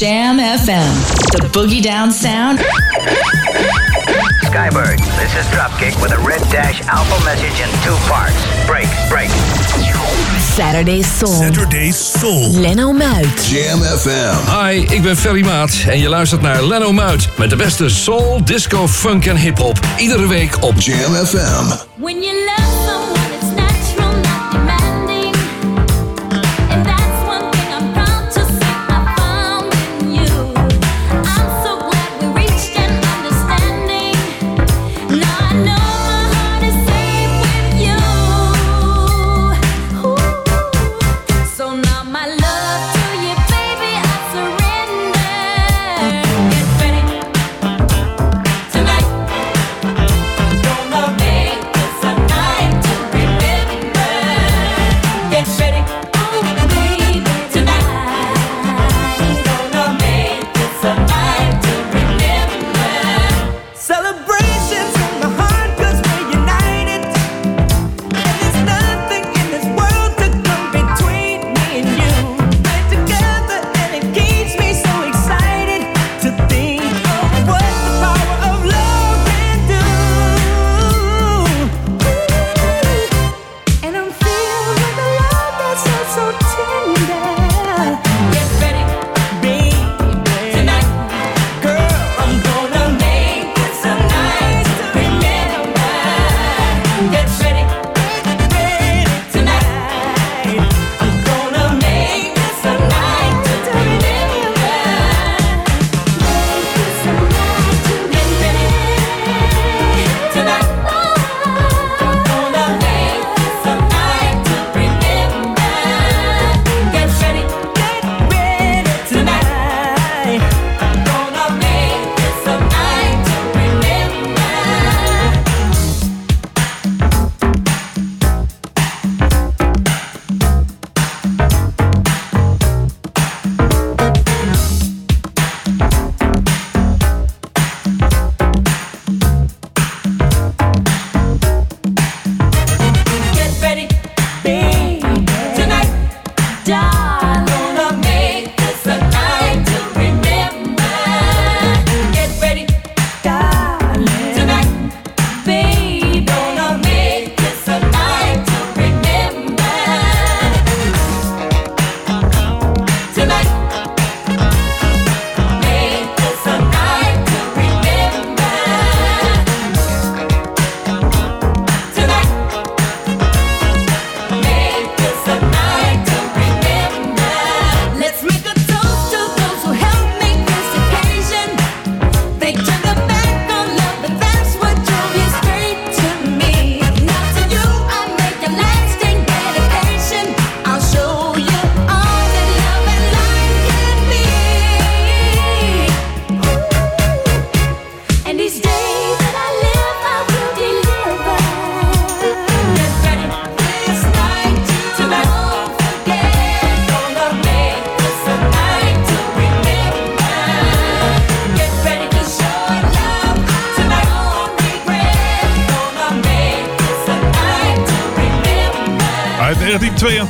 Jam FM, the boogie down sound. Skybird, this is Dropkick with a red dash alpha message in two parts. Break, break. Saturday Soul. Saturday Soul. Leno Muit. Jam FM. Hi, ik ben Ferry Maat en je luistert naar Leno Muit met de beste soul, disco, funk en hip-hop. Iedere week op Jam FM. When you love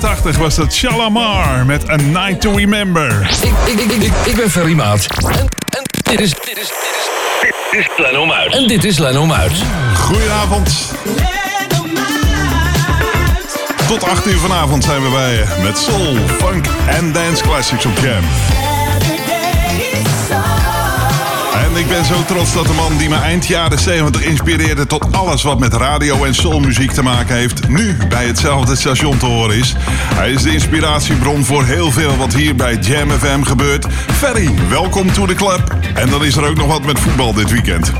1982 was dat Shalamar met A Night to Remember. Ik, ik, ik, ik, ik ben Ferry Maat. En, en dit is, dit is, dit is, dit is Leno Muit. En dit is Leno Muit. Goedenavond. Tot 8 uur vanavond zijn we bij je met soul, funk en dance classics op Jam. Ik ben zo trots dat de man die me eind jaren 70 inspireerde tot alles wat met radio en soulmuziek te maken heeft, nu bij hetzelfde station te horen is. Hij is de inspiratiebron voor heel veel wat hier bij Jam FM gebeurt. Ferry, welkom to the club. En dan is er ook nog wat met voetbal dit weekend.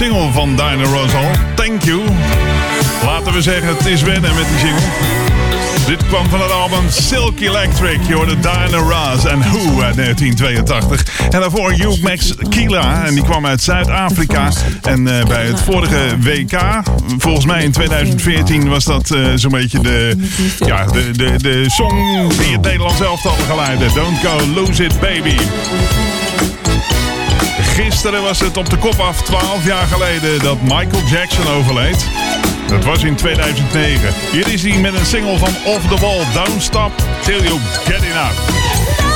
Single van Dinah Rose. Thank you. Laten we zeggen, het is wennen met die single. Dit kwam van het album Silk Electric. Je hoorde Diana Ross en Who uit 1982. En daarvoor Hugh Max Kila. En die kwam uit Zuid-Afrika. En eh, bij het vorige WK, volgens mij in 2014, was dat eh, zo'n beetje de, ja, de, de, de song die het Nederlands elftal geleidde. Don't go lose it, baby. Gisteren was het op de kop af, 12 jaar geleden, dat Michael Jackson overleed. Dat was in 2009. Hier is hij met een single van Off the Wall. Don't till you get enough. Always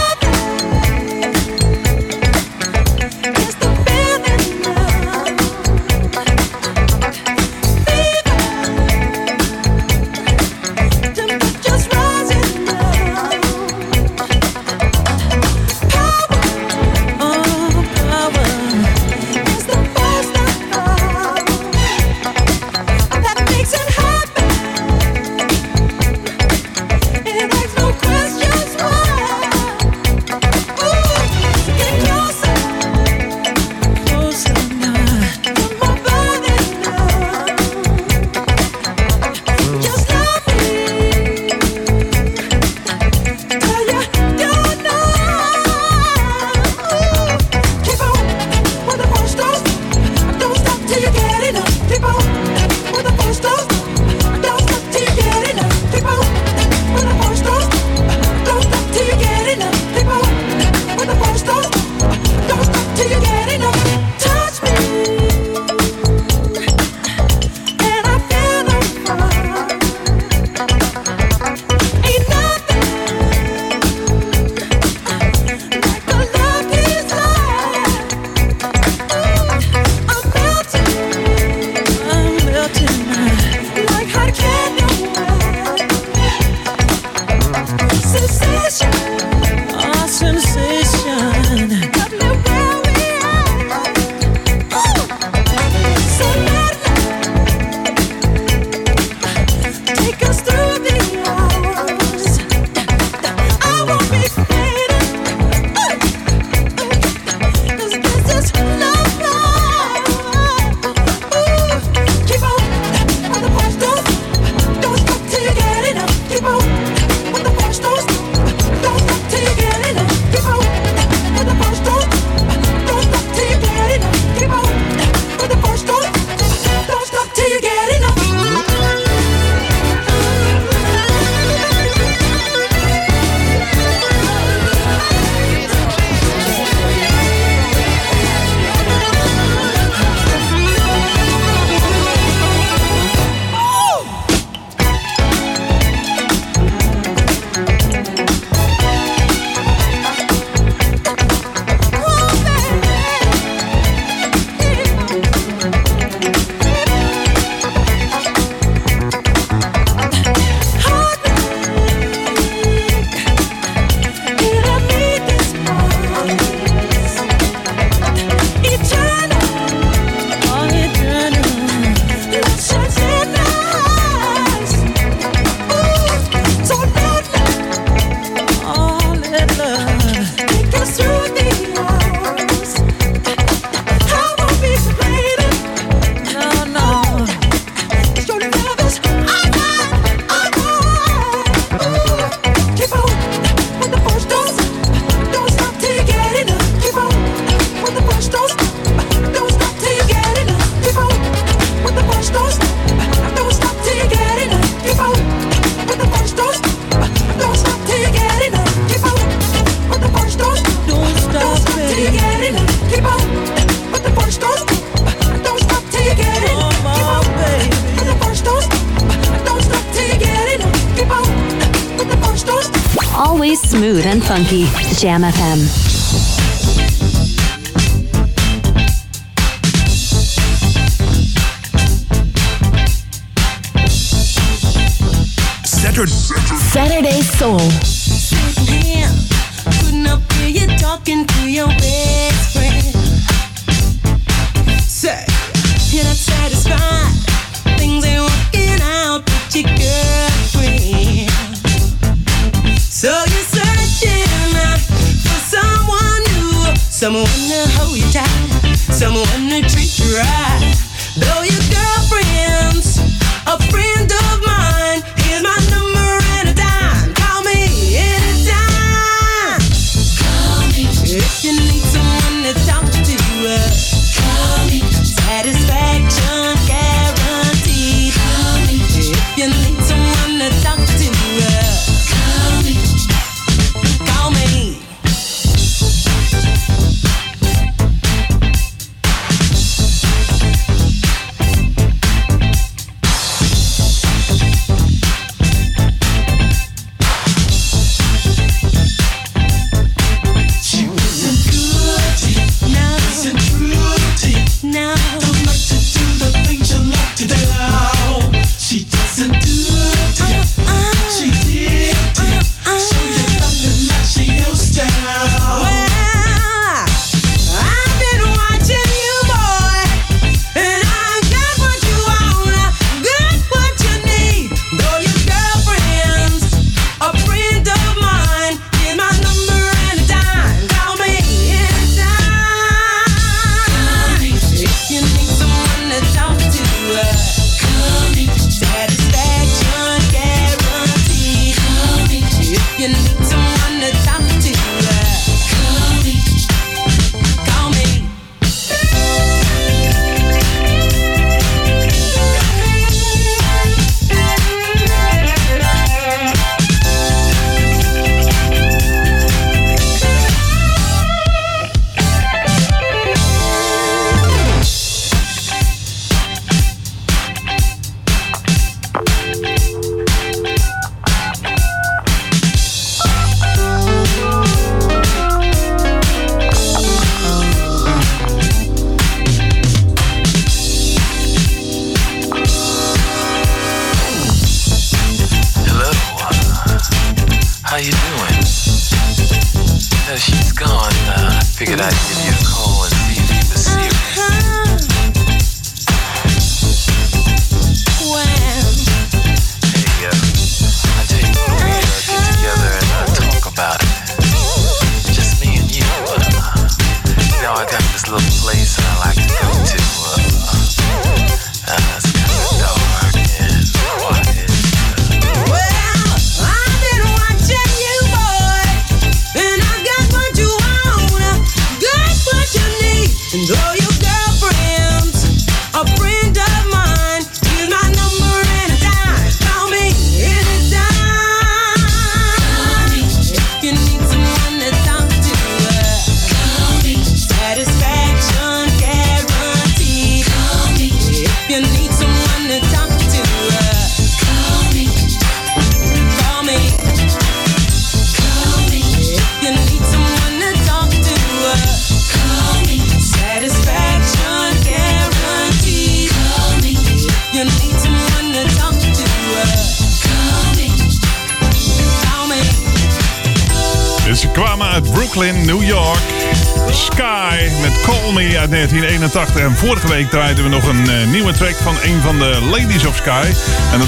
Jam FM.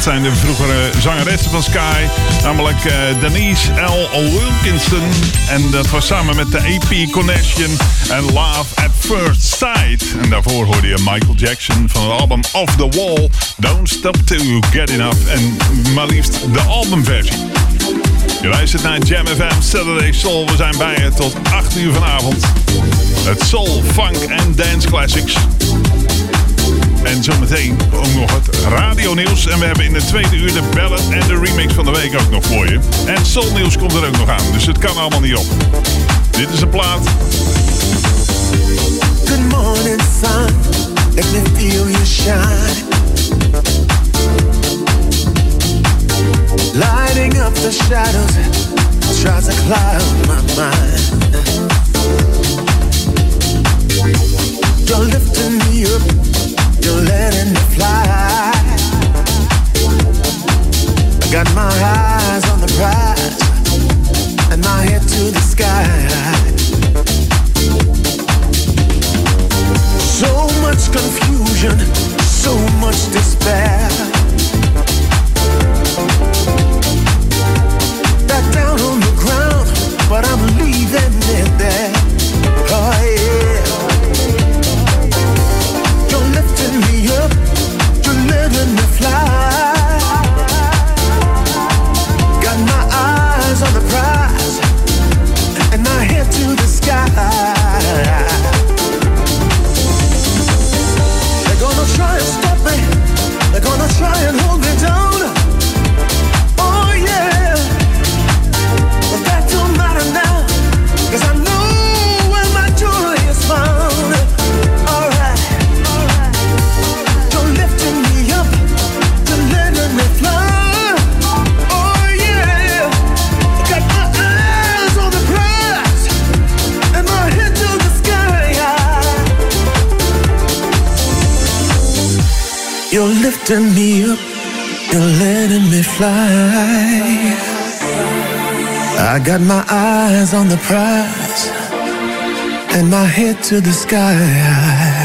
Zijn de vroegere zangeressen van Sky. Namelijk eh, Denise L. Wilkinson. En dat was samen met de AP Connection en Love at First Sight. En daarvoor hoorde je Michael Jackson van het album Off the Wall. Don't Stop to Get Enough. En maar liefst de albumversie. Je luistert naar Jam FM Saturday Soul. We zijn bij je tot 8 uur vanavond. Het Soul, Funk en Dance Classics. En zometeen ook nog het radionieuws. En we hebben in de tweede uur de ballad en de remix van de week ook nog voor je. En Soul nieuws komt er ook nog aan. Dus het kan allemaal niet op. Dit is een plaat. Good morning, sun. Let me feel you shine. Lighting up the shadows tries to cloud my mind. You're lifting me up, letting fly. I got my eyes on the prize and my head to the sky. So much confusion, so much despair. To the sky.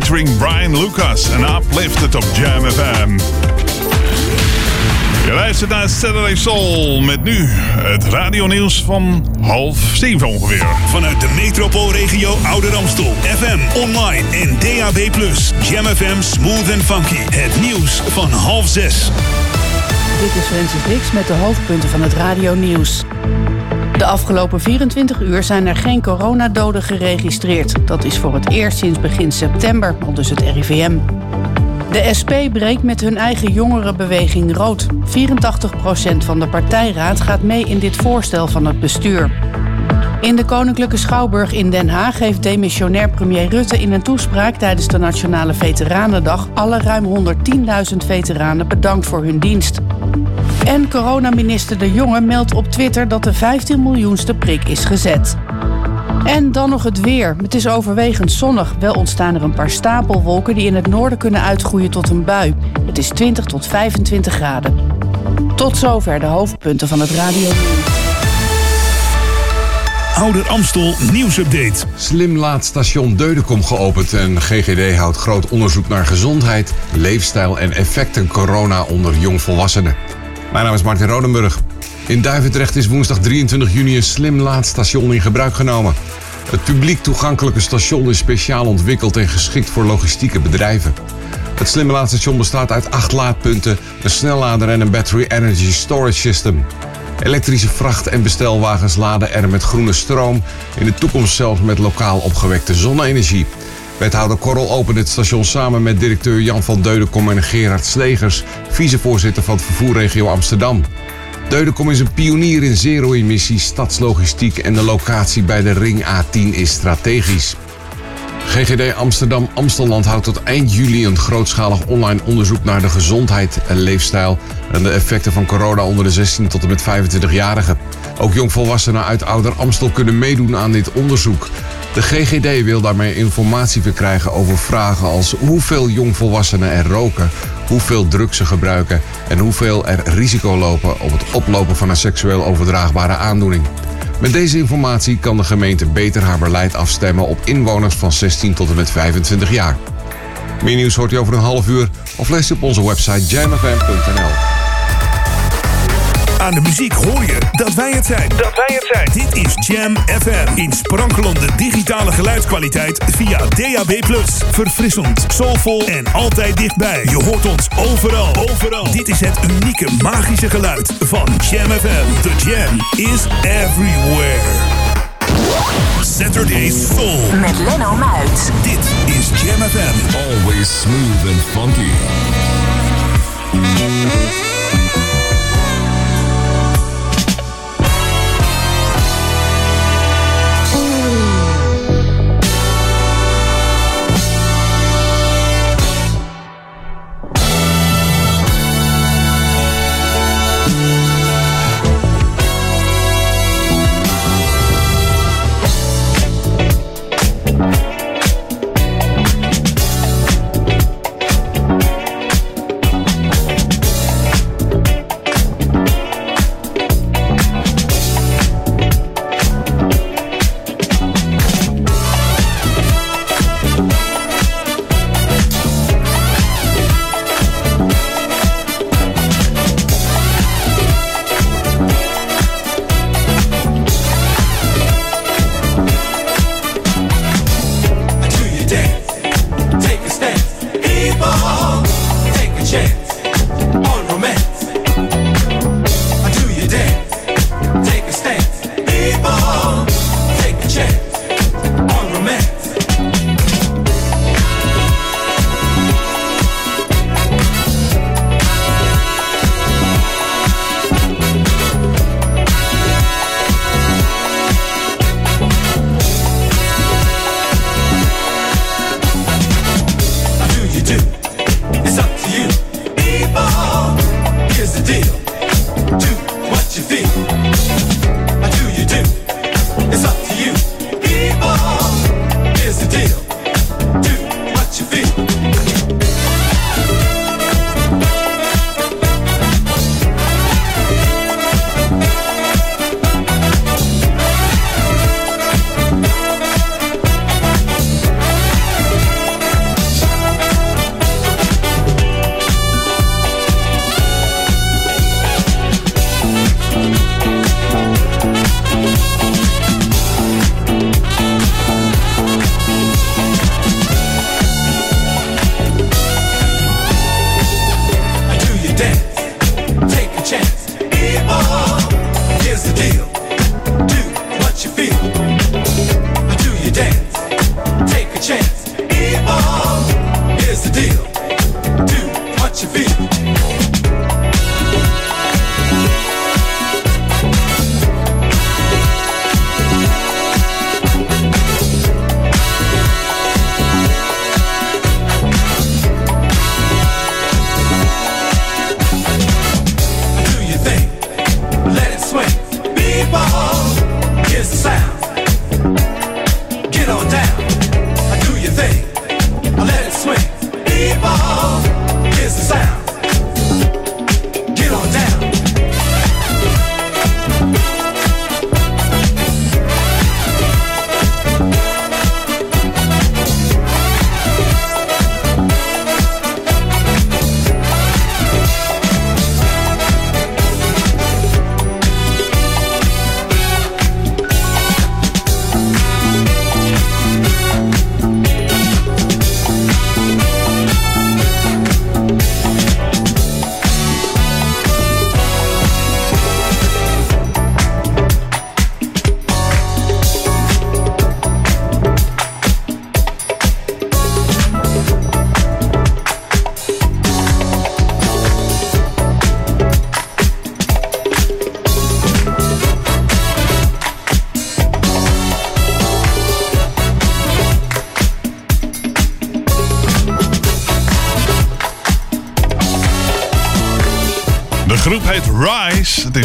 Featuring Brian Lucas en Uplifted op Jam FM. Je luistert naar Saturday Soul met nu het radionieuws van half zeven ongeveer. Vanuit de metropoolregio Ouder Amstel. FM, online en DAB+. Jam FM Smooth and Funky. Het nieuws van half zes. Dit is Francis Dix met de hoofdpunten van het radio-nieuws. De afgelopen 24 uur zijn er geen coronadoden geregistreerd. Dat is voor het eerst sinds begin september, al dus het RIVM. De SP breekt met hun eigen jongerenbeweging rood. 84% van de partijraad gaat mee in dit voorstel van het bestuur. In de Koninklijke Schouwburg in Den Haag heeft demissionair premier Rutte in een toespraak tijdens de Nationale Veteranendag alle ruim 110.000 veteranen bedankt voor hun dienst. En coronaminister De Jonge meldt op Twitter dat de 15 miljoenste prik is gezet. En dan nog het weer. Het is overwegend zonnig. Wel ontstaan er een paar stapelwolken die in het noorden kunnen uitgroeien tot een bui. Het is 20 tot 25 graden. Tot zover de hoofdpunten van het radio. Ouder Amstel nieuwsupdate. Slim laadstation Deudekom geopend en GGD houdt groot onderzoek naar gezondheid, leefstijl en effecten corona onder jongvolwassenen. Mijn naam is Martin Rodenburg. In Duivendrecht is woensdag 23 juni een slim laadstation in gebruik genomen. Het publiek toegankelijke station is speciaal ontwikkeld en geschikt voor logistieke bedrijven. Het slimme laadstation bestaat uit acht laadpunten, een snellader en een battery energy storage system. Elektrische vracht- en bestelwagens laden er met groene stroom, in de toekomst zelfs met lokaal opgewekte zonne-energie. Wethouder Korrel opent het station samen met directeur Jan van Deudekom en Gerard Slegers, vicevoorzitter van het vervoerregio Amsterdam. Deudekom is een pionier in zero-emissie, stadslogistiek en de locatie bij de Ring A10 is strategisch. GGD Amsterdam Amstelland houdt tot eind juli een grootschalig online onderzoek naar de gezondheid en leefstijl en de effecten van corona onder de 16 tot en met 25-jarigen. Ook jongvolwassenen uit Ouder Amstel kunnen meedoen aan dit onderzoek. De GGD wil daarmee informatie verkrijgen over vragen als hoeveel jongvolwassenen er roken, hoeveel drugs ze gebruiken en hoeveel er risico lopen op het oplopen van een seksueel overdraagbare aandoening. Met deze informatie kan de gemeente beter haar beleid afstemmen op inwoners van 16 tot en met 25 jaar. Meer nieuws hoort u over een half uur of leest u op onze website jamfm.nl. Aan de muziek hoor je dat wij het zijn. Dat wij het zijn. Dit is Jam FM. In sprankelende digitale geluidskwaliteit via DAB+. Verfrissend, soulvol en altijd dichtbij. Je hoort ons overal. Overal. Dit is het unieke magische geluid van Jam FM. The Jam is everywhere. Saturday Soul. Met Lenno Muit. Dit is Jam FM. Always smooth and funky.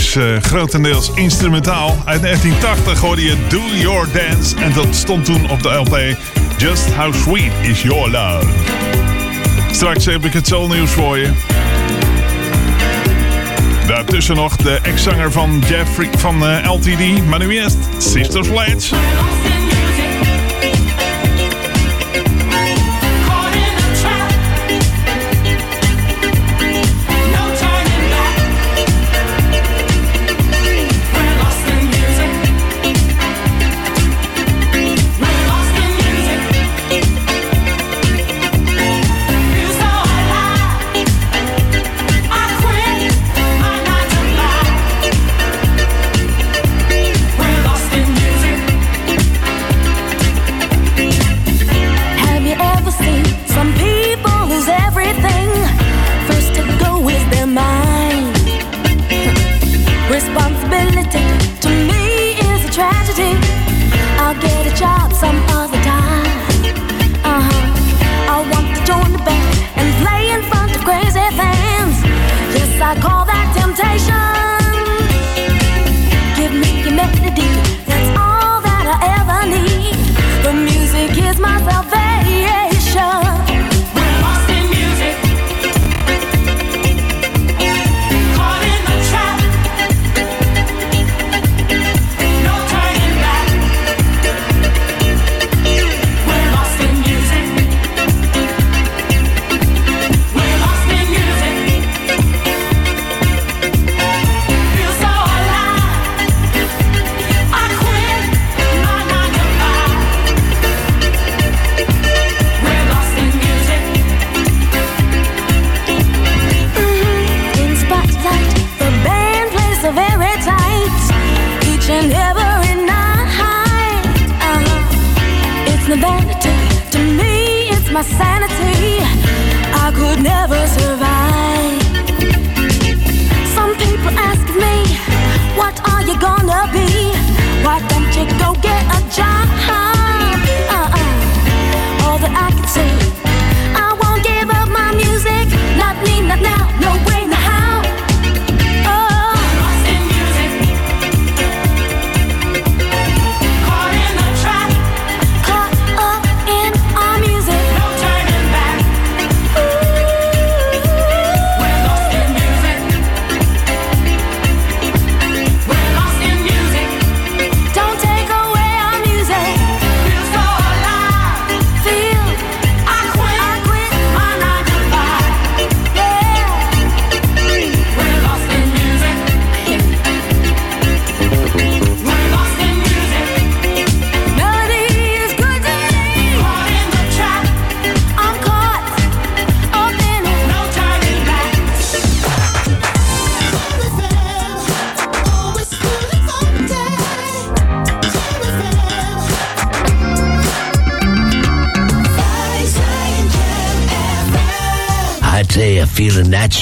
Is eh, grotendeels instrumentaal. Uit 1980 hoorde je Do Your Dance. En dat stond toen op de LP Just How Sweet Is Your Love. Straks heb ik het soulnieuws voor je. Daartussen nog de ex-zanger van Jeffrey van eh, LTD. Maar nu eerst Sister Sledge.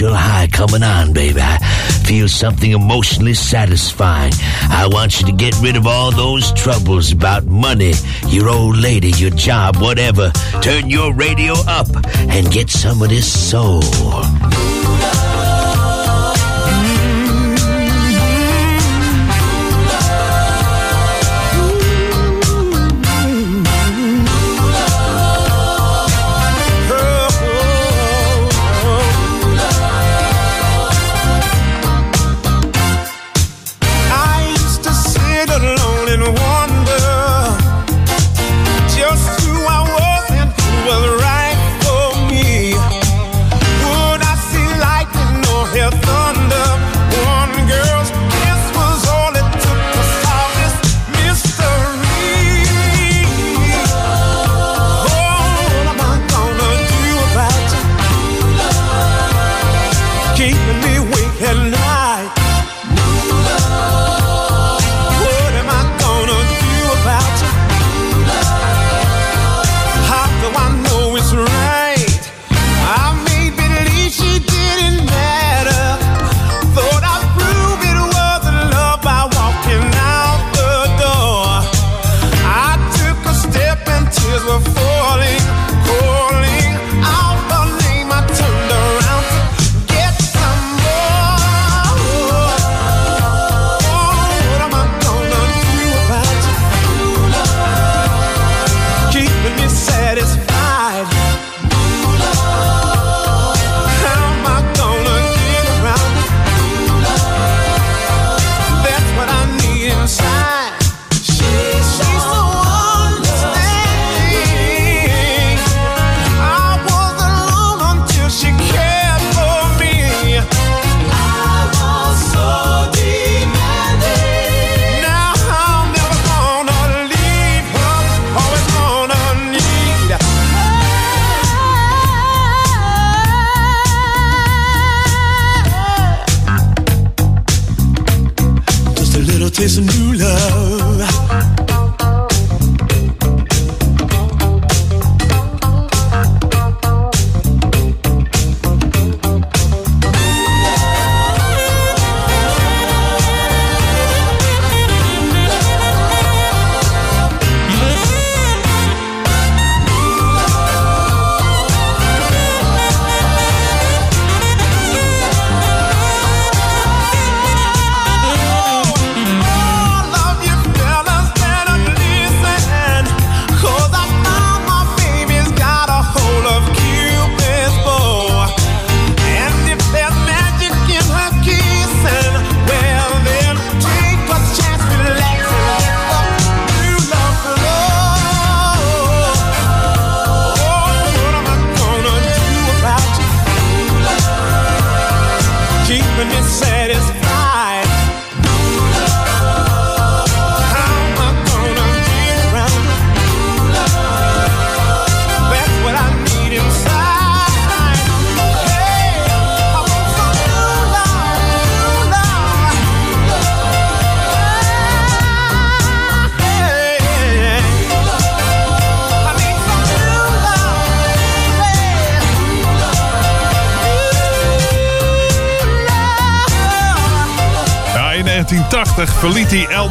A high coming on, baby. I feel something emotionally satisfying. I want you to get rid of all those troubles about money, your old lady, your job, whatever. Turn your radio up and get some of this soul.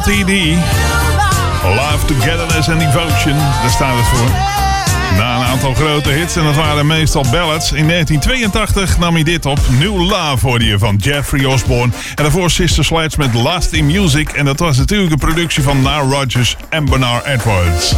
LTD. Love, Togetherness and Devotion, daar staat het voor. Na een aantal grote hits, en dat waren meestal ballads. In 1982 nam hij dit op. New Love hoorde je van Jeffrey Osborne. En daarvoor Sister Sledge met Last in Music. En dat was natuurlijk een productie van Nile Rodgers en Bernard Edwards.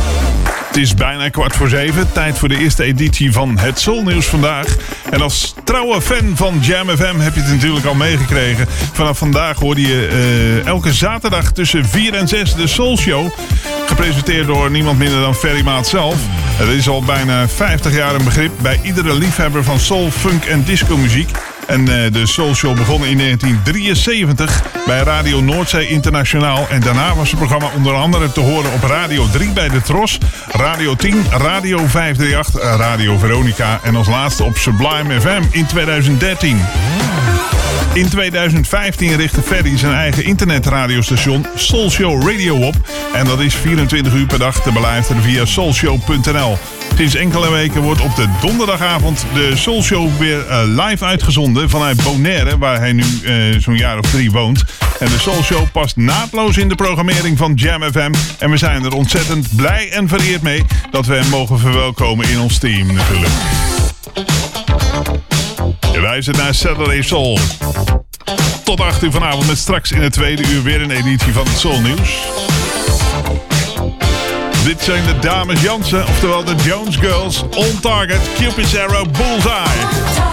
Is bijna kwart voor zeven. Tijd voor de eerste editie van het Soul Nieuws vandaag. En als trouwe fan van Jam FM heb je het natuurlijk al meegekregen. Vanaf vandaag hoorde je eh, elke zaterdag tussen 4 en 6 de Soul Show. Gepresenteerd door niemand minder dan Ferry Maat zelf. Het is al bijna 50 jaar een begrip bij iedere liefhebber van soul, funk en disco muziek. En eh, de Soul Show begon in 1973 bij Radio Noordzee Internationaal. En daarna was het programma onder andere te horen op Radio 3 bij de Tros, Radio 10, Radio 538, Radio Veronica en als laatste op Sublime FM in 2013. In 2015 richtte Ferry zijn eigen internetradiostation Soul Show Radio op. En dat is 24 uur per dag te beluisteren via soulshow.nl. Sinds enkele weken wordt op de donderdagavond de Soul Show weer eh, live uitgezonden vanuit Bonaire, waar hij nu eh, zo'n jaar of drie woont. En de Soul Show past naadloos in de programmering van Jam FM. En we zijn er ontzettend blij en vereerd mee dat we hem mogen verwelkomen in ons team natuurlijk. Je luistert naar Saturday Soul. Tot 8 uur vanavond met straks in het tweede uur weer een editie van het Soul Nieuws. Dit zijn de dames Jansen, oftewel de Jones Girls. On target, Cupid's Arrow, Bullseye.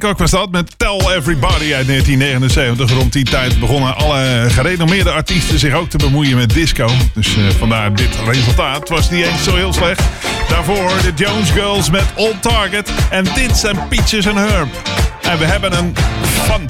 Hancock was dat met Tell Everybody uit 1979. Rond die tijd begonnen alle gerenommeerde artiesten zich ook te bemoeien met disco. Dus eh, vandaar dit resultaat. Het was niet eens zo heel slecht. Daarvoor de Jones Girls met Old Target. En dit zijn Peaches en Herb. En we hebben een fun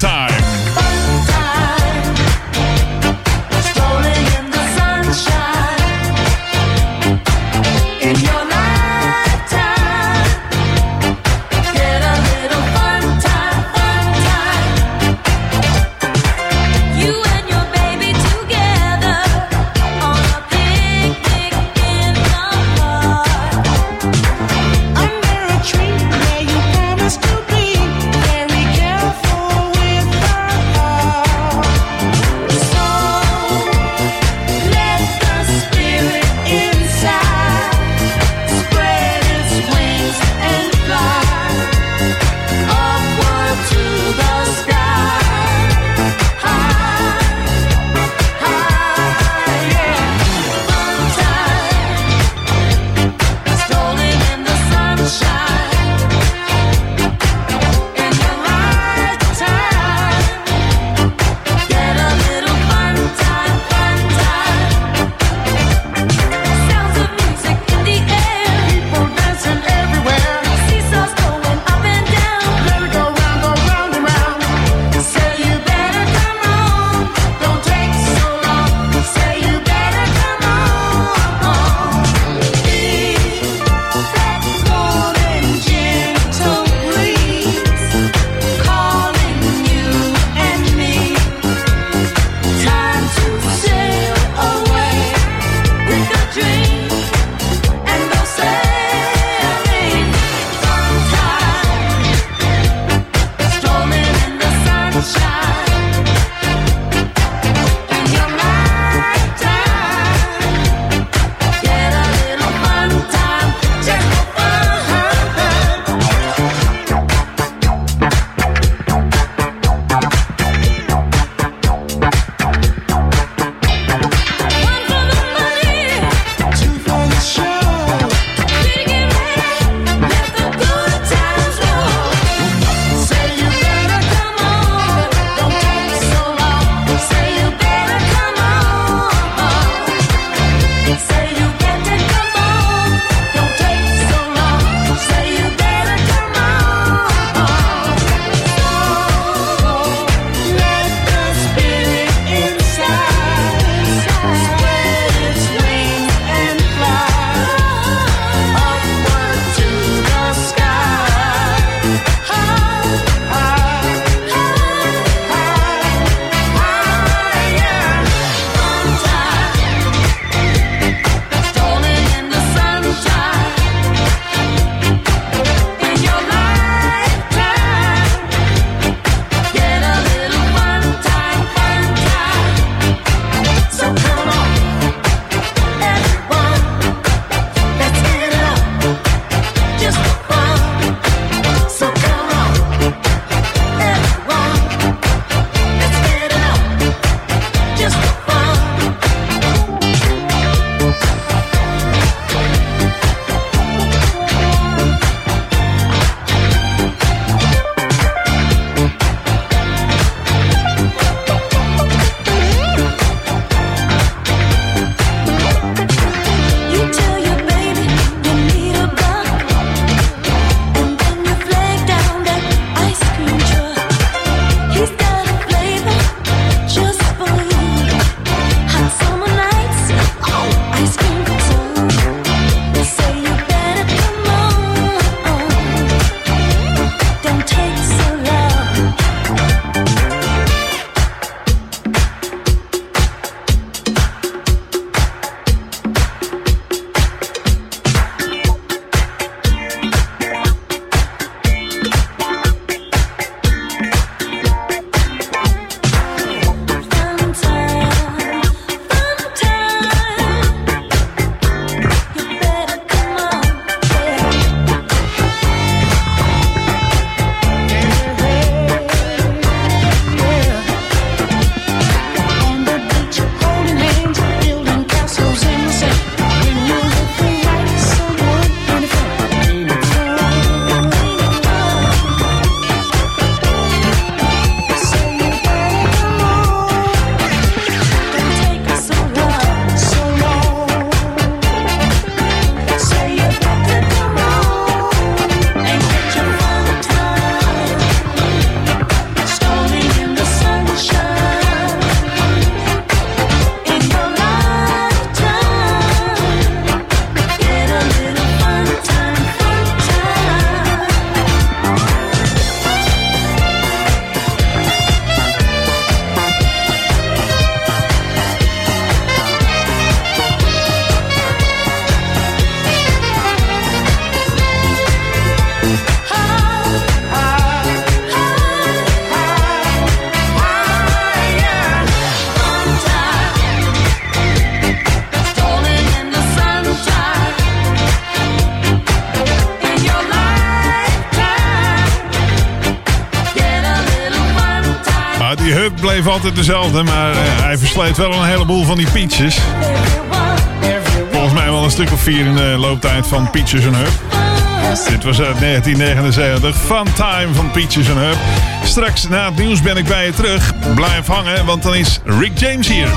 altijd dezelfde, maar eh, hij versleet wel een heleboel van die peaches. Volgens mij wel een stuk of vier in de looptijd van Peaches and Hub. Dit was uit 1979, Fun Time van Peaches and Hub. Straks na het nieuws ben ik bij je terug. Blijf hangen, want dan is Rick James hier.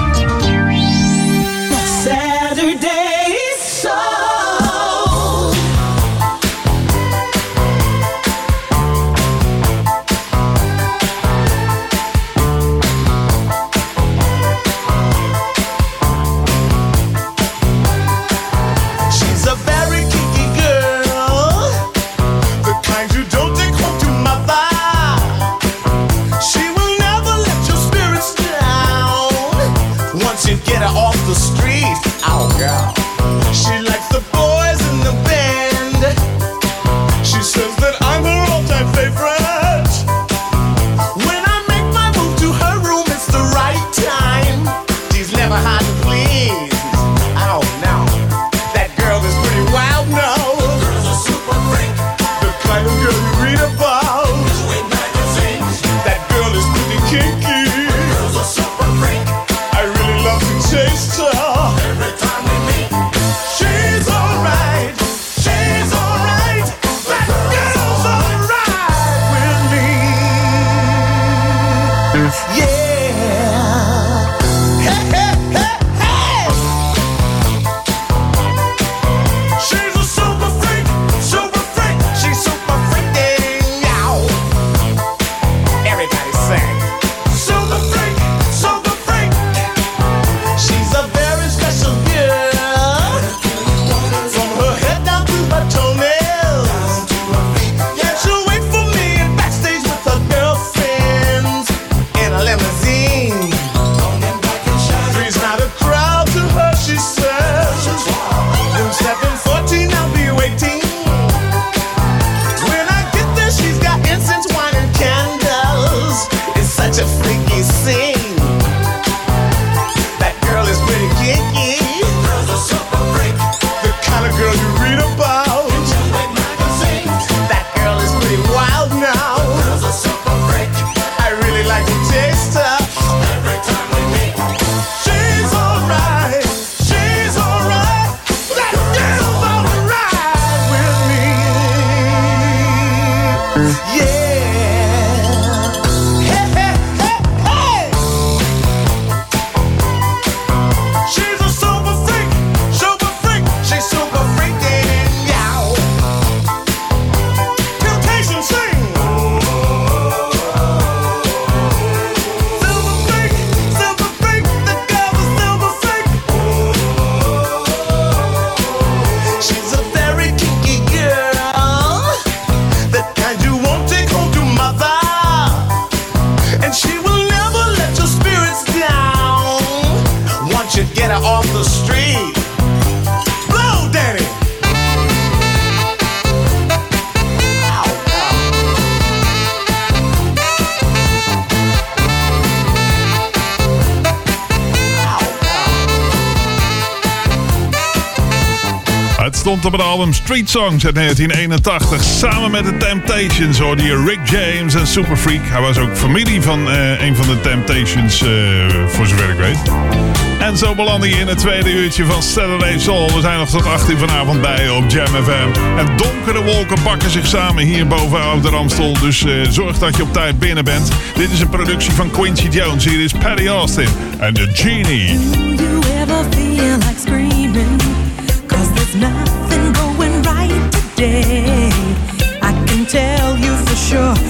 op het album Street Songs uit 1981. Samen met de Temptations hoorde je Rick James en Super Freak. Hij was ook familie van uh, een van de Temptations, eh, voor zover ik weet. En zo belandde je in het tweede uurtje van Saturday Soul. We zijn nog tot 18 vanavond bij op Jam FM. En donkere wolken pakken zich samen hier boven de Ramstol. Dus eh, zorg dat je op tijd binnen bent. Dit is een productie van Quincy Jones. Hier is Patty Austin en The Genie. nothing going right today. I can tell you for sure.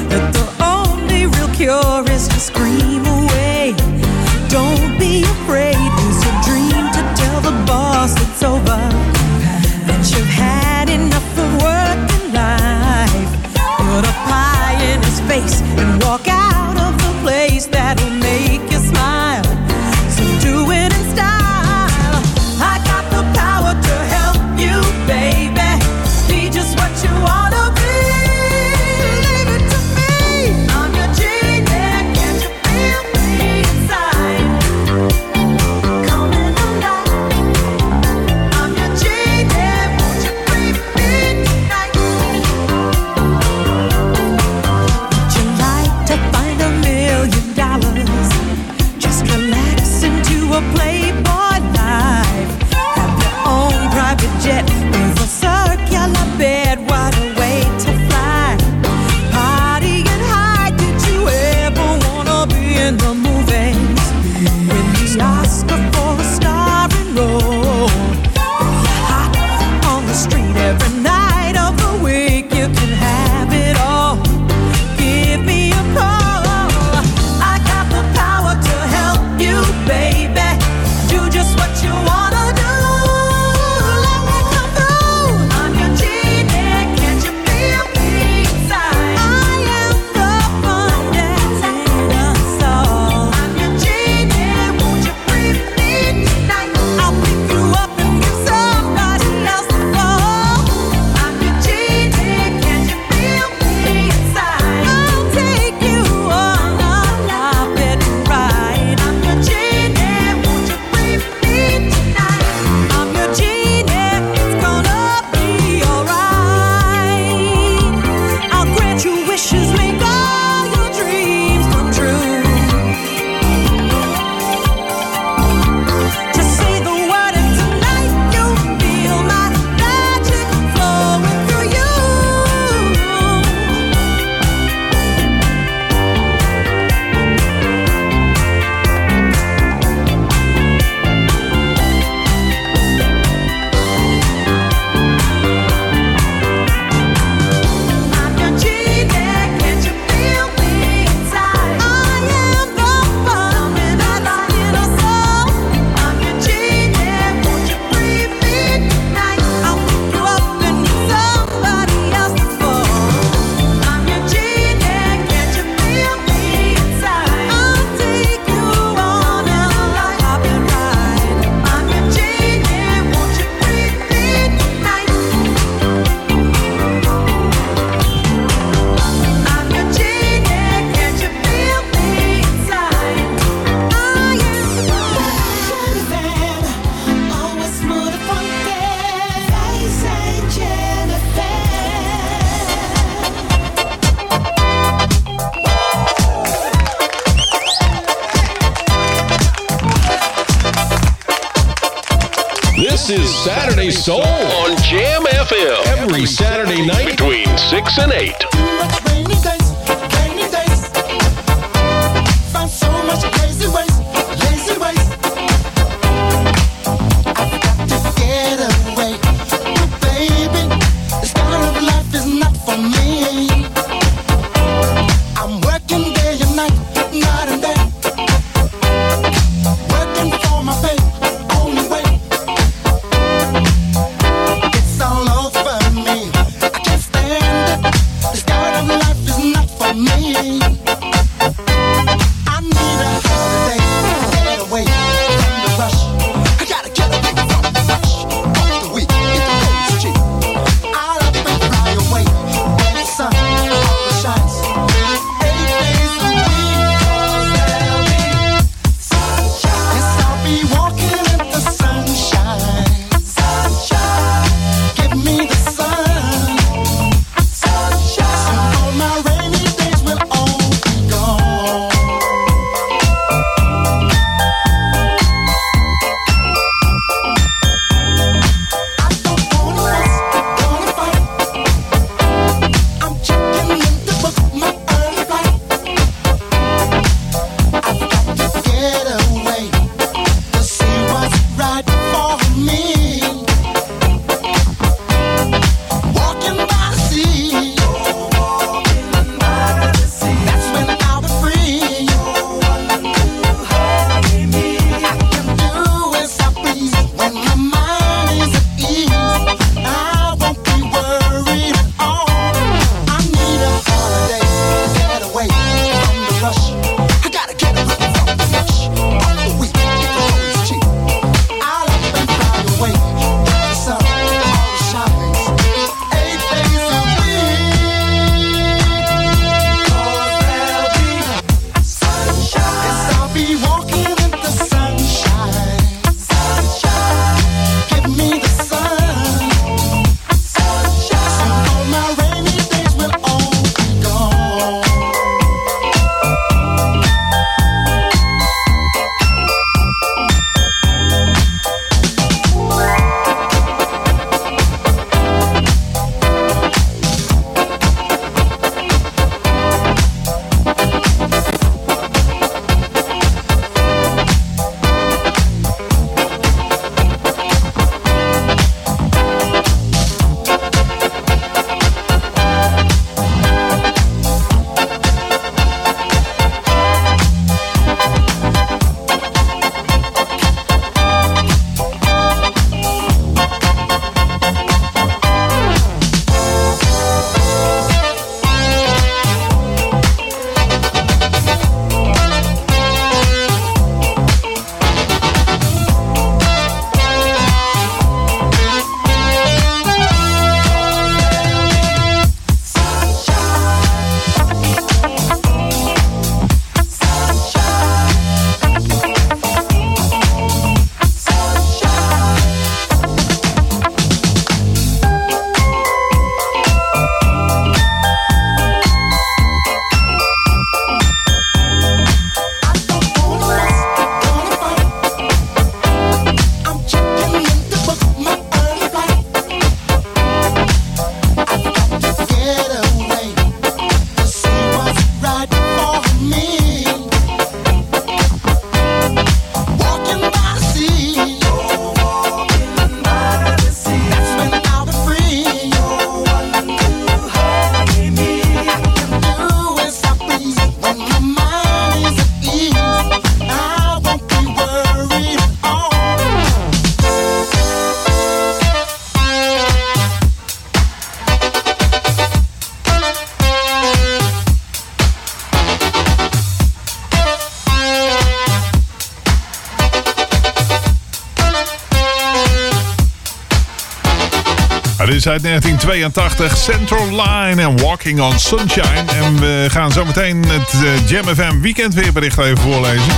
uit 1982. Central Line en Walking on Sunshine. En we gaan zometeen het eh, Jam FM weekendweerbericht even voorlezen.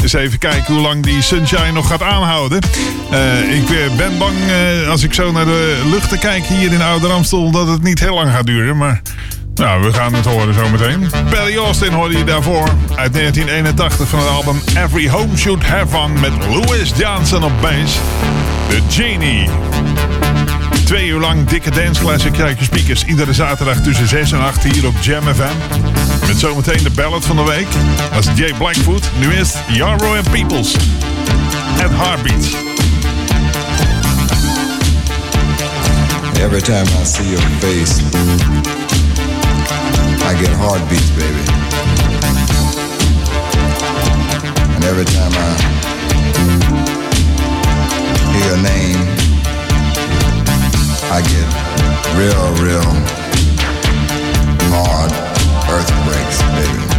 Dus even kijken hoe lang die sunshine nog gaat aanhouden. Eh, ik eh, ben bang als ik zo naar de luchten kijk hier in Oude Ramstel dat het niet heel lang gaat duren, maar... Nou, we gaan het horen zometeen. Berry Austin hoorde je daarvoor uit 1981 van het album Every Home Should Have One met Louis Johnson op bass. The Genie. Twee uur lang dikke danceclassic krijg je speakers iedere zaterdag tussen 6 en 8 hier op Jam FM. Met zometeen de ballad van de week. Dat is Jay Blackfoot. Nu is Jarro en Peoples. At Heartbeat. Every time I see your face, I get heartbeats, baby. And every time I hear your name, I get real, real hard earthquakes, baby.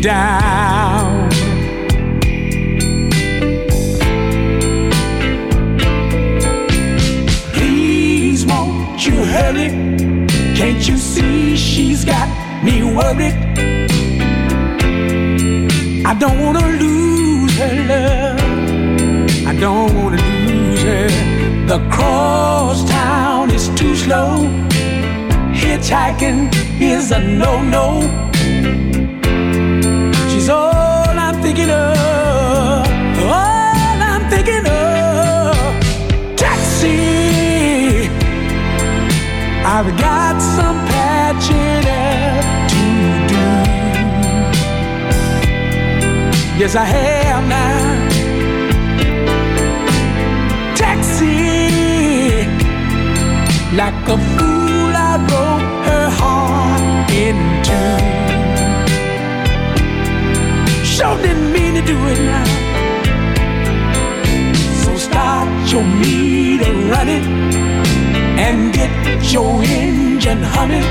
Down. Please, won't you hurry? Can't you see she's got me worried? I don't wanna lose her love. I don't wanna lose her. The cross town is too slow. Hitchhiking is a no-no. Thinking of. All I'm thinking of. Taxi. I've got some patching to do. Yes, I have now. Taxi. Like a fool, I broke her heart in two. Sure didn't mean to do it now. So start your meter running and get your engine humming.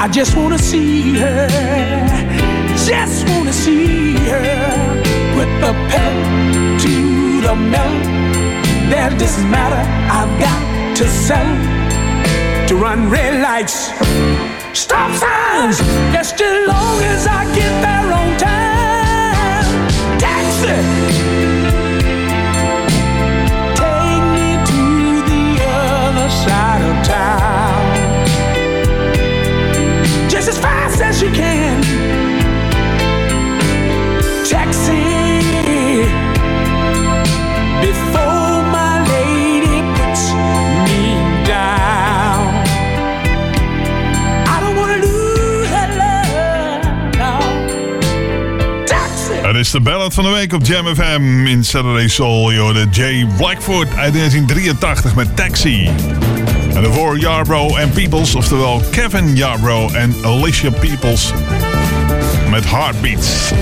I just wanna see her, just wanna see her. Put the pedal to the metal. There's this matter I've got to sell To run red lights, stop signs, just as long as I get there on time. Taxi. Take me to the other side of town. Just as fast as you can. Is de ballad van de week op Jam FM in Saturday Soul. Je hoorde Jay Blackfoot uit 1983 met Taxi. En daarvoor Yarbrough en Peoples, oftewel Kevin Yarbrough en Alicia Peoples met Heartbeats.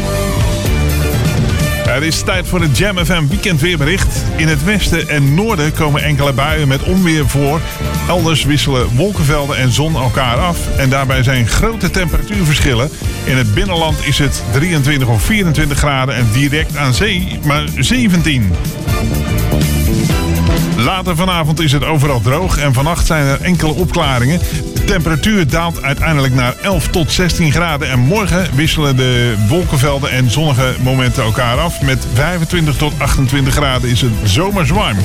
Het is tijd voor het Jam FM weekendweerbericht. In het westen en noorden komen enkele buien met onweer voor. Elders wisselen wolkenvelden en zon elkaar af. En daarbij zijn grote temperatuurverschillen. In het binnenland is het 23 of 24 graden en direct aan zee maar 17. Later vanavond is het overal droog en vannacht zijn er enkele opklaringen. De temperatuur daalt uiteindelijk naar 11 tot 16 graden. En morgen wisselen de wolkenvelden en zonnige momenten elkaar af. Met 25 tot 28 graden is het zomers warm.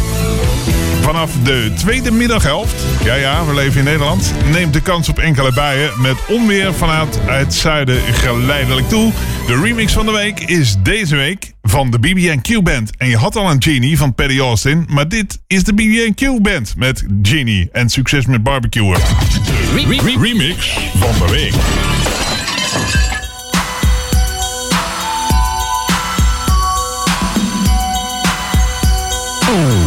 Vanaf de tweede middaghelft, ja ja, we leven in Nederland, neemt de kans op enkele buien met onweer vanuit het zuiden geleidelijk toe. De remix van de week is deze week van de BB&Q Band. En je had al een Genie van Paddy Austin, maar dit is de BB&Q Band met Genie. En succes met barbecuen. remix van de week. You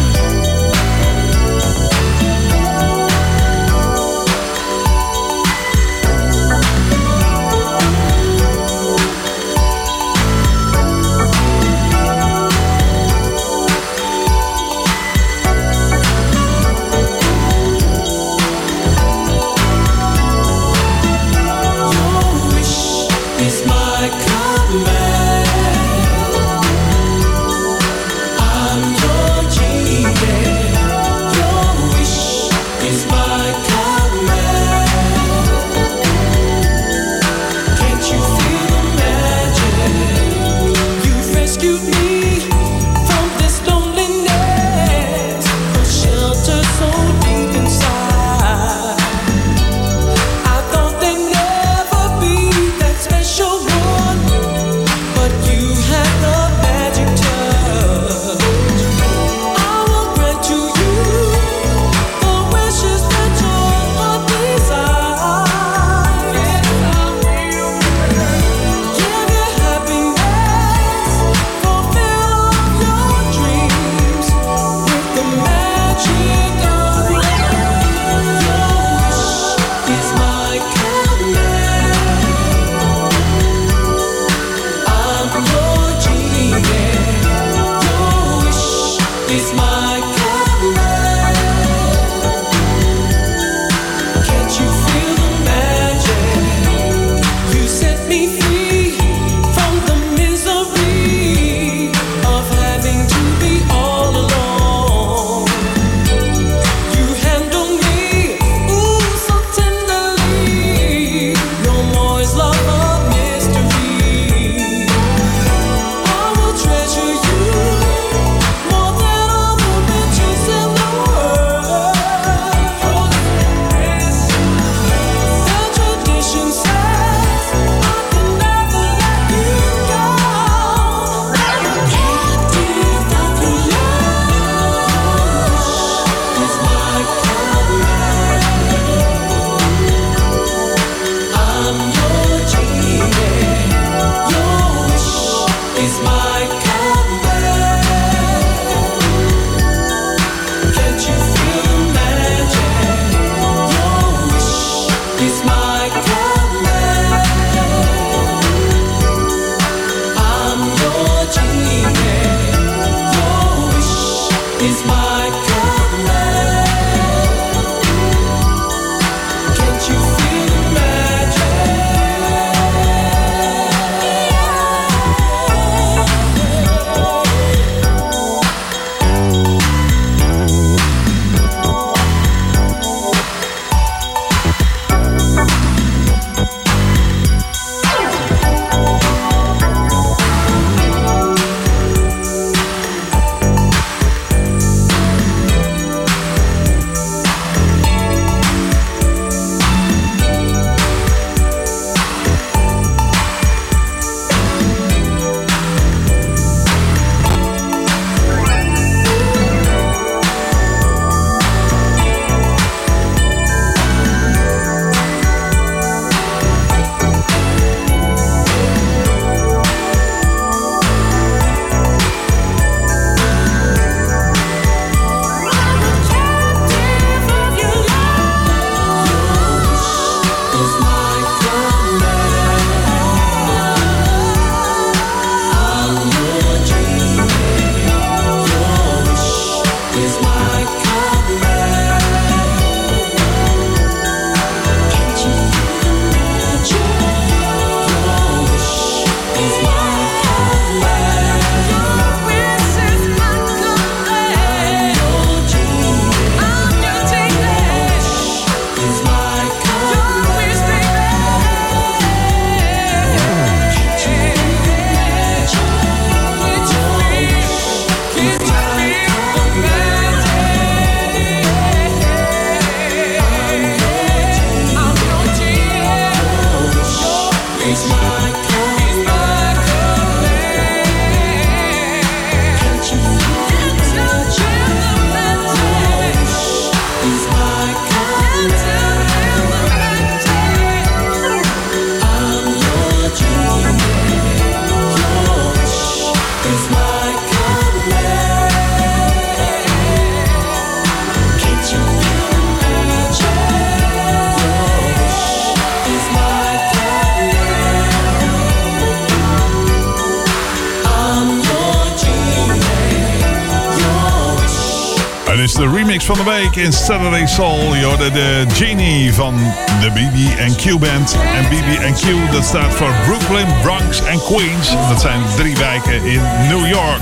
van de week in Saturday Soul. Je de Genie van de BB&Q Band. En BB&Q, dat staat voor Brooklyn, Bronx en Queens. Dat zijn drie wijken in New York.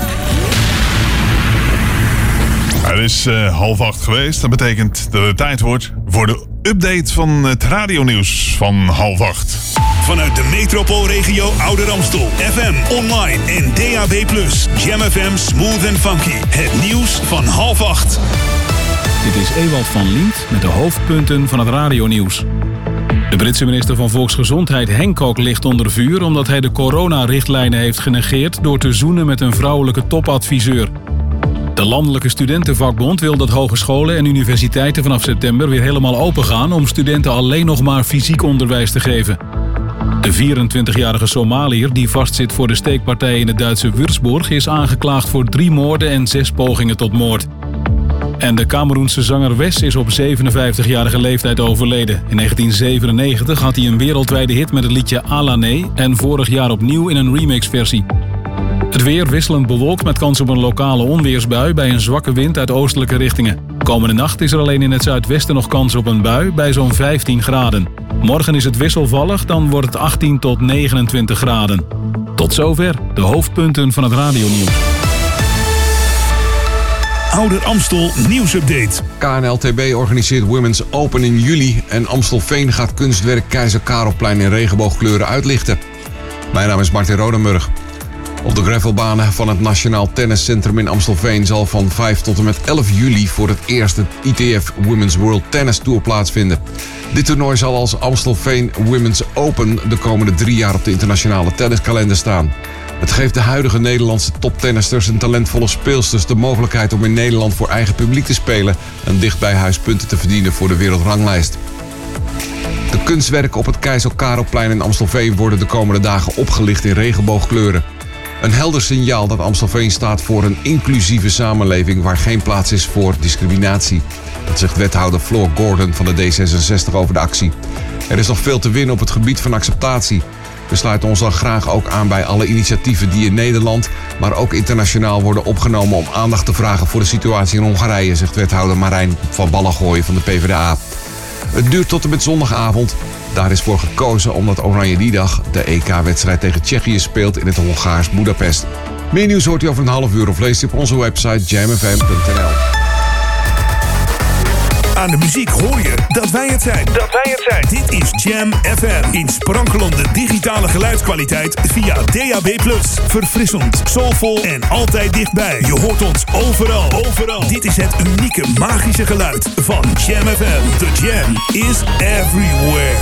Het is eh, half acht geweest. Dat betekent dat het tijd wordt voor de update van het radionieuws van half acht. Vanuit de metropoolregio Ouder Amstel. FM, online en DAB+. Jam FM Smooth and Funky. Het nieuws van half acht. Dit is Ewald van Lient met de hoofdpunten van het radionieuws. De Britse minister van Volksgezondheid Hancock ligt onder vuur... omdat hij de coronarichtlijnen heeft genegeerd... door te zoenen met een vrouwelijke topadviseur. De Landelijke Studentenvakbond wil dat hogescholen en universiteiten vanaf september weer helemaal opengaan... om studenten alleen nog maar fysiek onderwijs te geven. De 24-jarige Somaliër die vastzit voor de steekpartij in het Duitse Würzburg... is aangeklaagd voor drie moorden en zes pogingen tot moord. En de Cameroense zanger Wes is op 57-jarige leeftijd overleden. In 1997 had hij een wereldwijde hit met het liedje Alané... en vorig jaar opnieuw in een remixversie. Het weer wisselend bewolkt met kans op een lokale onweersbui... bij een zwakke wind uit oostelijke richtingen. Komende nacht is er alleen in het zuidwesten nog kans op een bui bij zo'n 15 graden. Morgen is het wisselvallig, dan wordt het 18 tot 29 graden. Tot zover de hoofdpunten van het radionieuws. Ouder Amstel nieuwsupdate. KNLTB organiseert Women's Open in juli en Amstelveen gaat kunstwerk Keizer Karelplein in regenboogkleuren uitlichten. Mijn naam is Martin Rodenburg. Op de gravelbanen van het Nationaal Tenniscentrum in Amstelveen zal van 5 tot en met 11 juli voor het eerst ITF Women's World Tennis Tour plaatsvinden. Dit toernooi zal als Amstelveen Women's Open de komende drie jaar op de internationale tenniskalender staan. Het geeft de huidige Nederlandse toptennisters en talentvolle speelsters de mogelijkheid om in Nederland voor eigen publiek te spelen en dicht bij huis punten te verdienen voor de wereldranglijst. De kunstwerken op het Keizer Karelplein in Amstelveen worden de komende dagen opgelicht in regenboogkleuren. Een helder signaal dat Amstelveen staat voor een inclusieve samenleving waar geen plaats is voor discriminatie. Dat zegt wethouder Floor Gordon van de D66 over de actie. Er is nog veel te winnen op het gebied van acceptatie. We sluiten ons dan graag ook aan bij alle initiatieven die in Nederland, maar ook internationaal worden opgenomen om aandacht te vragen voor de situatie in Hongarije, zegt wethouder Marijn van Ballengooien van de PvdA. Het duurt tot en met zondagavond. Daar is voor gekozen omdat Oranje die dag de EK-wedstrijd tegen Tsjechië speelt in het Hongaars Budapest. Meer nieuws hoort u over een half uur of leest u op onze website jamfm.nl. Aan de muziek hoor je dat wij het zijn. Dat wij het zijn. Dit is Jam FM. In sprankelende digitale geluidskwaliteit via DAB+. Verfrissend, soulvol en altijd dichtbij. Je hoort ons overal. Overal. Dit is het unieke magische geluid van Jam FM. The Jam is everywhere.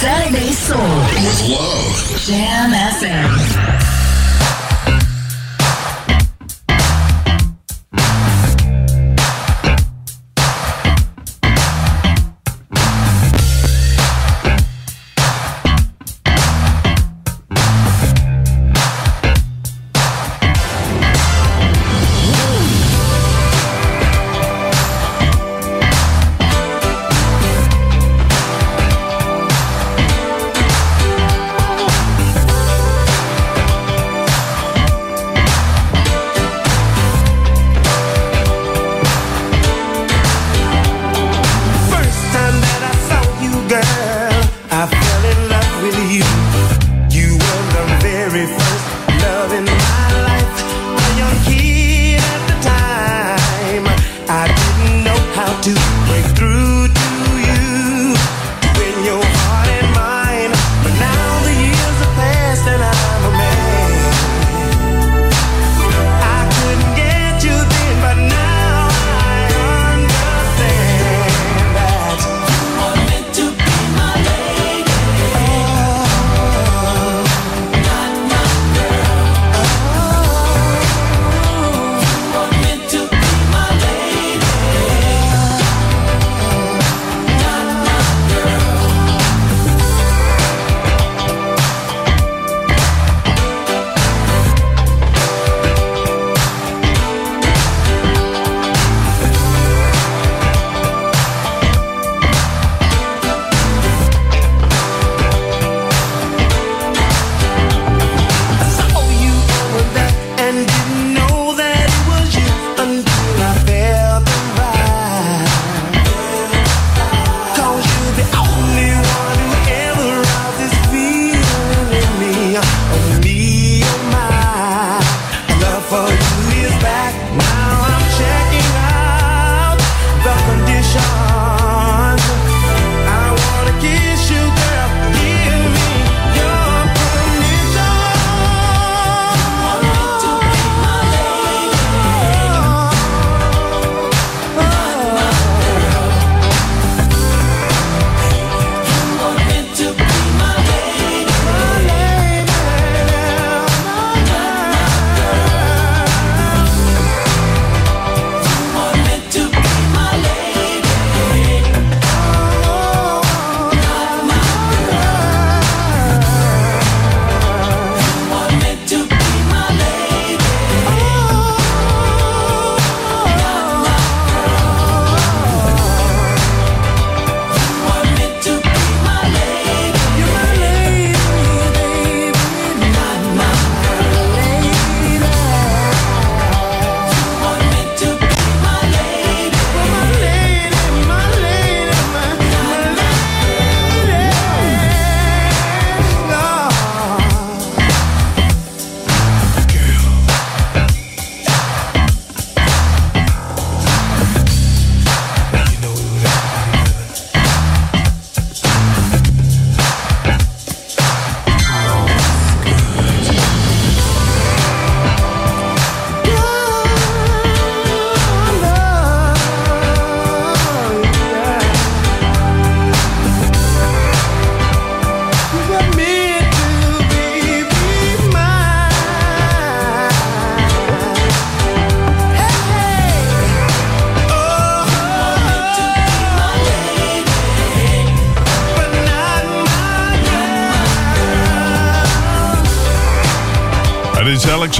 Saturday Soul with love. Jam FM.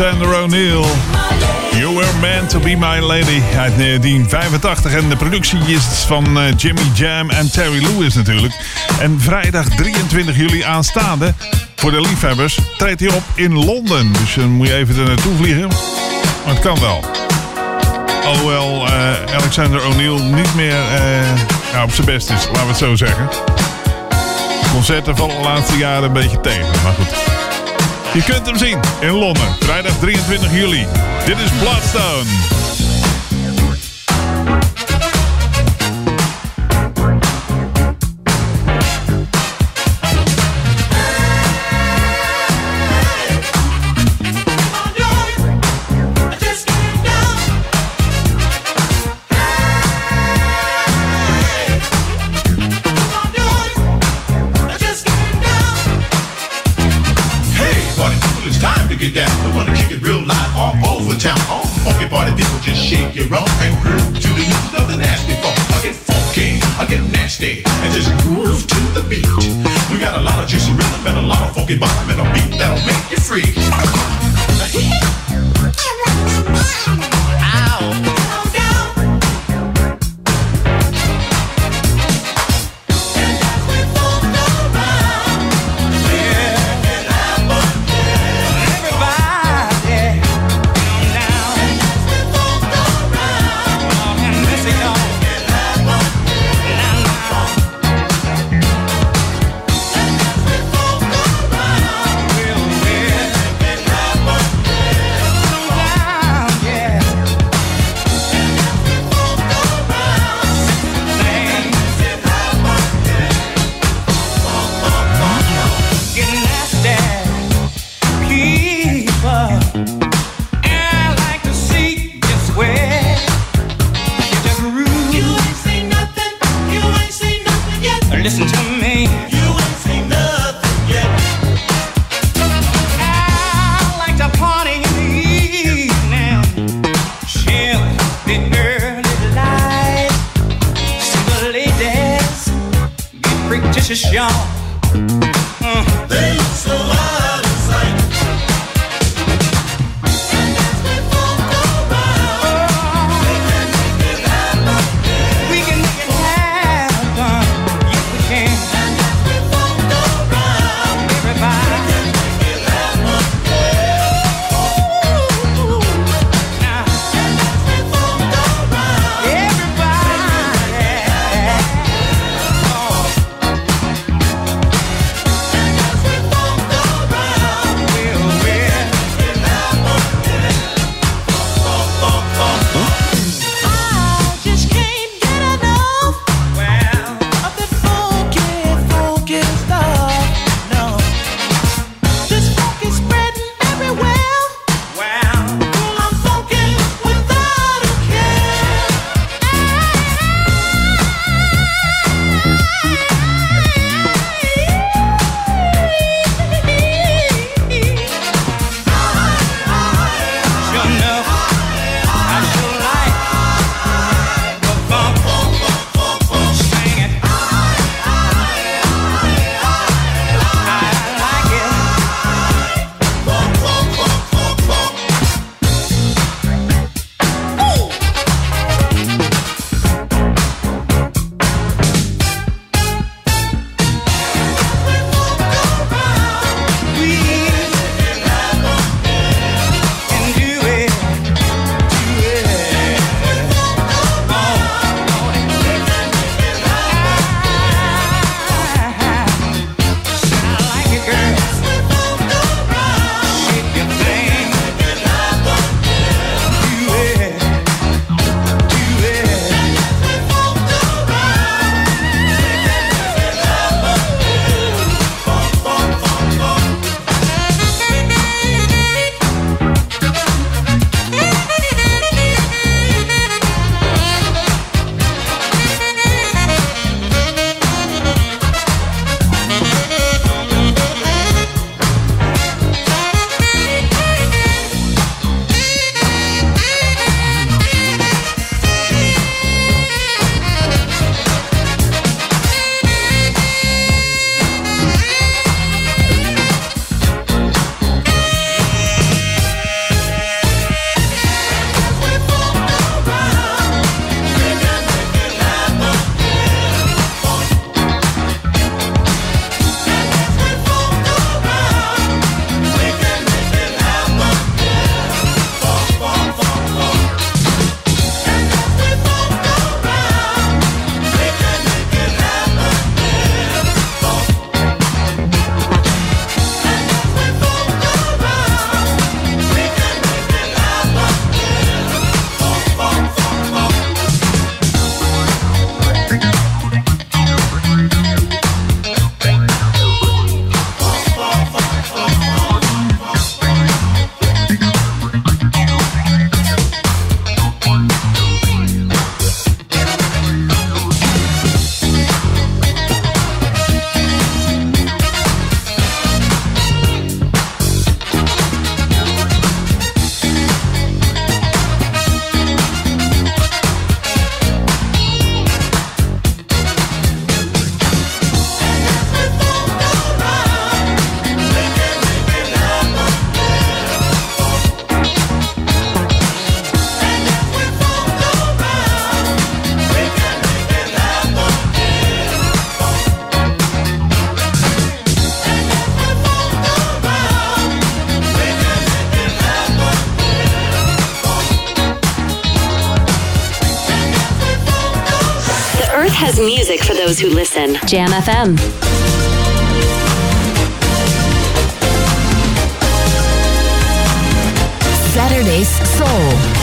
Alexander O'Neill. You were Meant to Be My Lady uit 1985. En de productie is van eh, Jimmy Jam en Terry Lewis natuurlijk. En vrijdag 23 juli aanstaande, voor de liefhebbers, treedt hij op in Londen. Dus dan moet je even er naartoe vliegen. Maar het kan wel. Alhoewel eh, Alexander O'Neill niet meer eh, ja, op zijn best is, laten we het zo zeggen. Concerten vallen de laatste jaren een beetje tegen, maar goed. Je kunt hem zien in Londen, vrijdag 23 juli. Dit is Bloodstone. Those who listen. Jam FM. Saturday's Soul.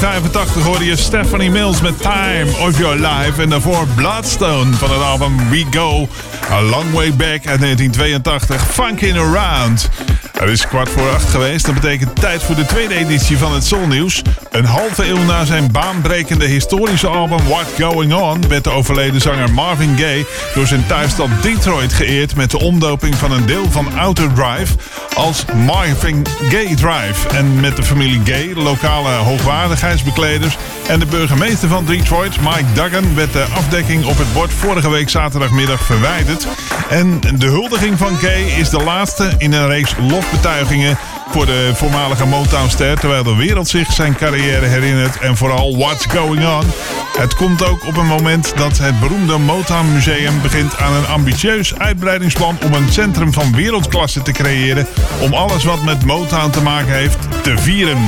1985 hoorde je Stephanie Mills met Time of Your Life. En daarvoor Bloodstone van het album We Go. A Long Way Back uit 1982. Funkin' Around. Het is kwart voor acht geweest. Dat betekent tijd voor de tweede editie van het Soul Nieuws. Een halve eeuw na zijn baanbrekende historische album What Going On... werd de overleden zanger Marvin Gaye door zijn thuisstad Detroit geëerd... met de omdoping van een deel van Outer Drive als Marvin Gaye Drive. En met de familie Gay, lokale hoogwaardigheidsbekleders... en de burgemeester van Detroit, Mike Duggan... werd de afdekking op het bord vorige week zaterdagmiddag verwijderd. En de huldiging van Gay is de laatste in een reeks lofbetuigingen... voor de voormalige Motown-ster... terwijl de wereld zich zijn carrière herinnert en vooral What's Going On. Het komt ook op een moment dat het beroemde Motown Museum begint aan een ambitieus uitbreidingsplan om een centrum van wereldklasse te creëren om alles wat met Motown te maken heeft te vieren.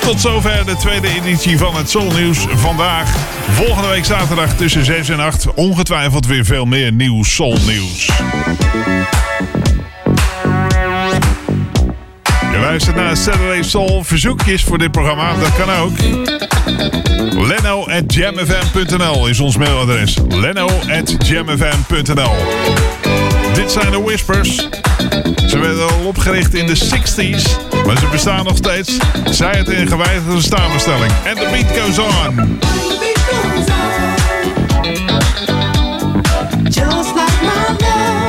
Tot zover de tweede editie van het Soul Nieuws vandaag. Volgende week zaterdag tussen 6 en 8 ongetwijfeld weer veel meer nieuw Soul Nieuws. Wij luistert naar Saturday Soul. Verzoekjes voor dit programma, dat kan ook. Leno at jamfm.nl is ons mailadres. Leno at jamfm.nl Dit zijn de Whispers. Ze werden al opgericht in de 60s, maar ze bestaan nog steeds. Zij het in gewijzigde samenstelling. En the beat goes on. Just like my.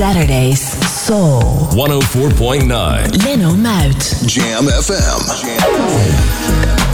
Saturdays, Soul. 104.9. Leno Muit. Jam FM. Jam FM.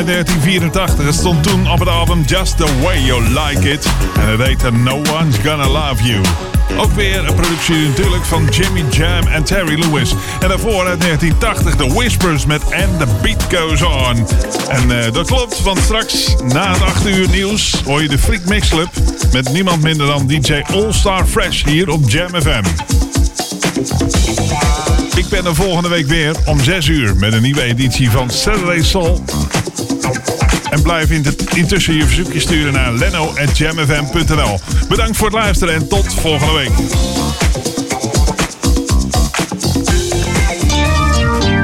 Uit 1984. Het stond toen op het album Just the Way You Like It. En het heette No One's Gonna Love You. Ook weer een productie natuurlijk van Jimmy Jam en Terry Lewis. En daarvoor uit 1980 The Whispers met And the Beat Goes On. En eh, dat klopt, want straks na het 8 uur nieuws hoor je de Freak Mix Club. Met niemand minder dan DJ All Star Fresh hier op Jam FM. Ik ben er volgende week weer om 6 uur met een nieuwe editie van Saturday Soul. Blijf in intussen je verzoekje sturen naar leno.jamfm.nl. Bedankt voor het luisteren en tot volgende week.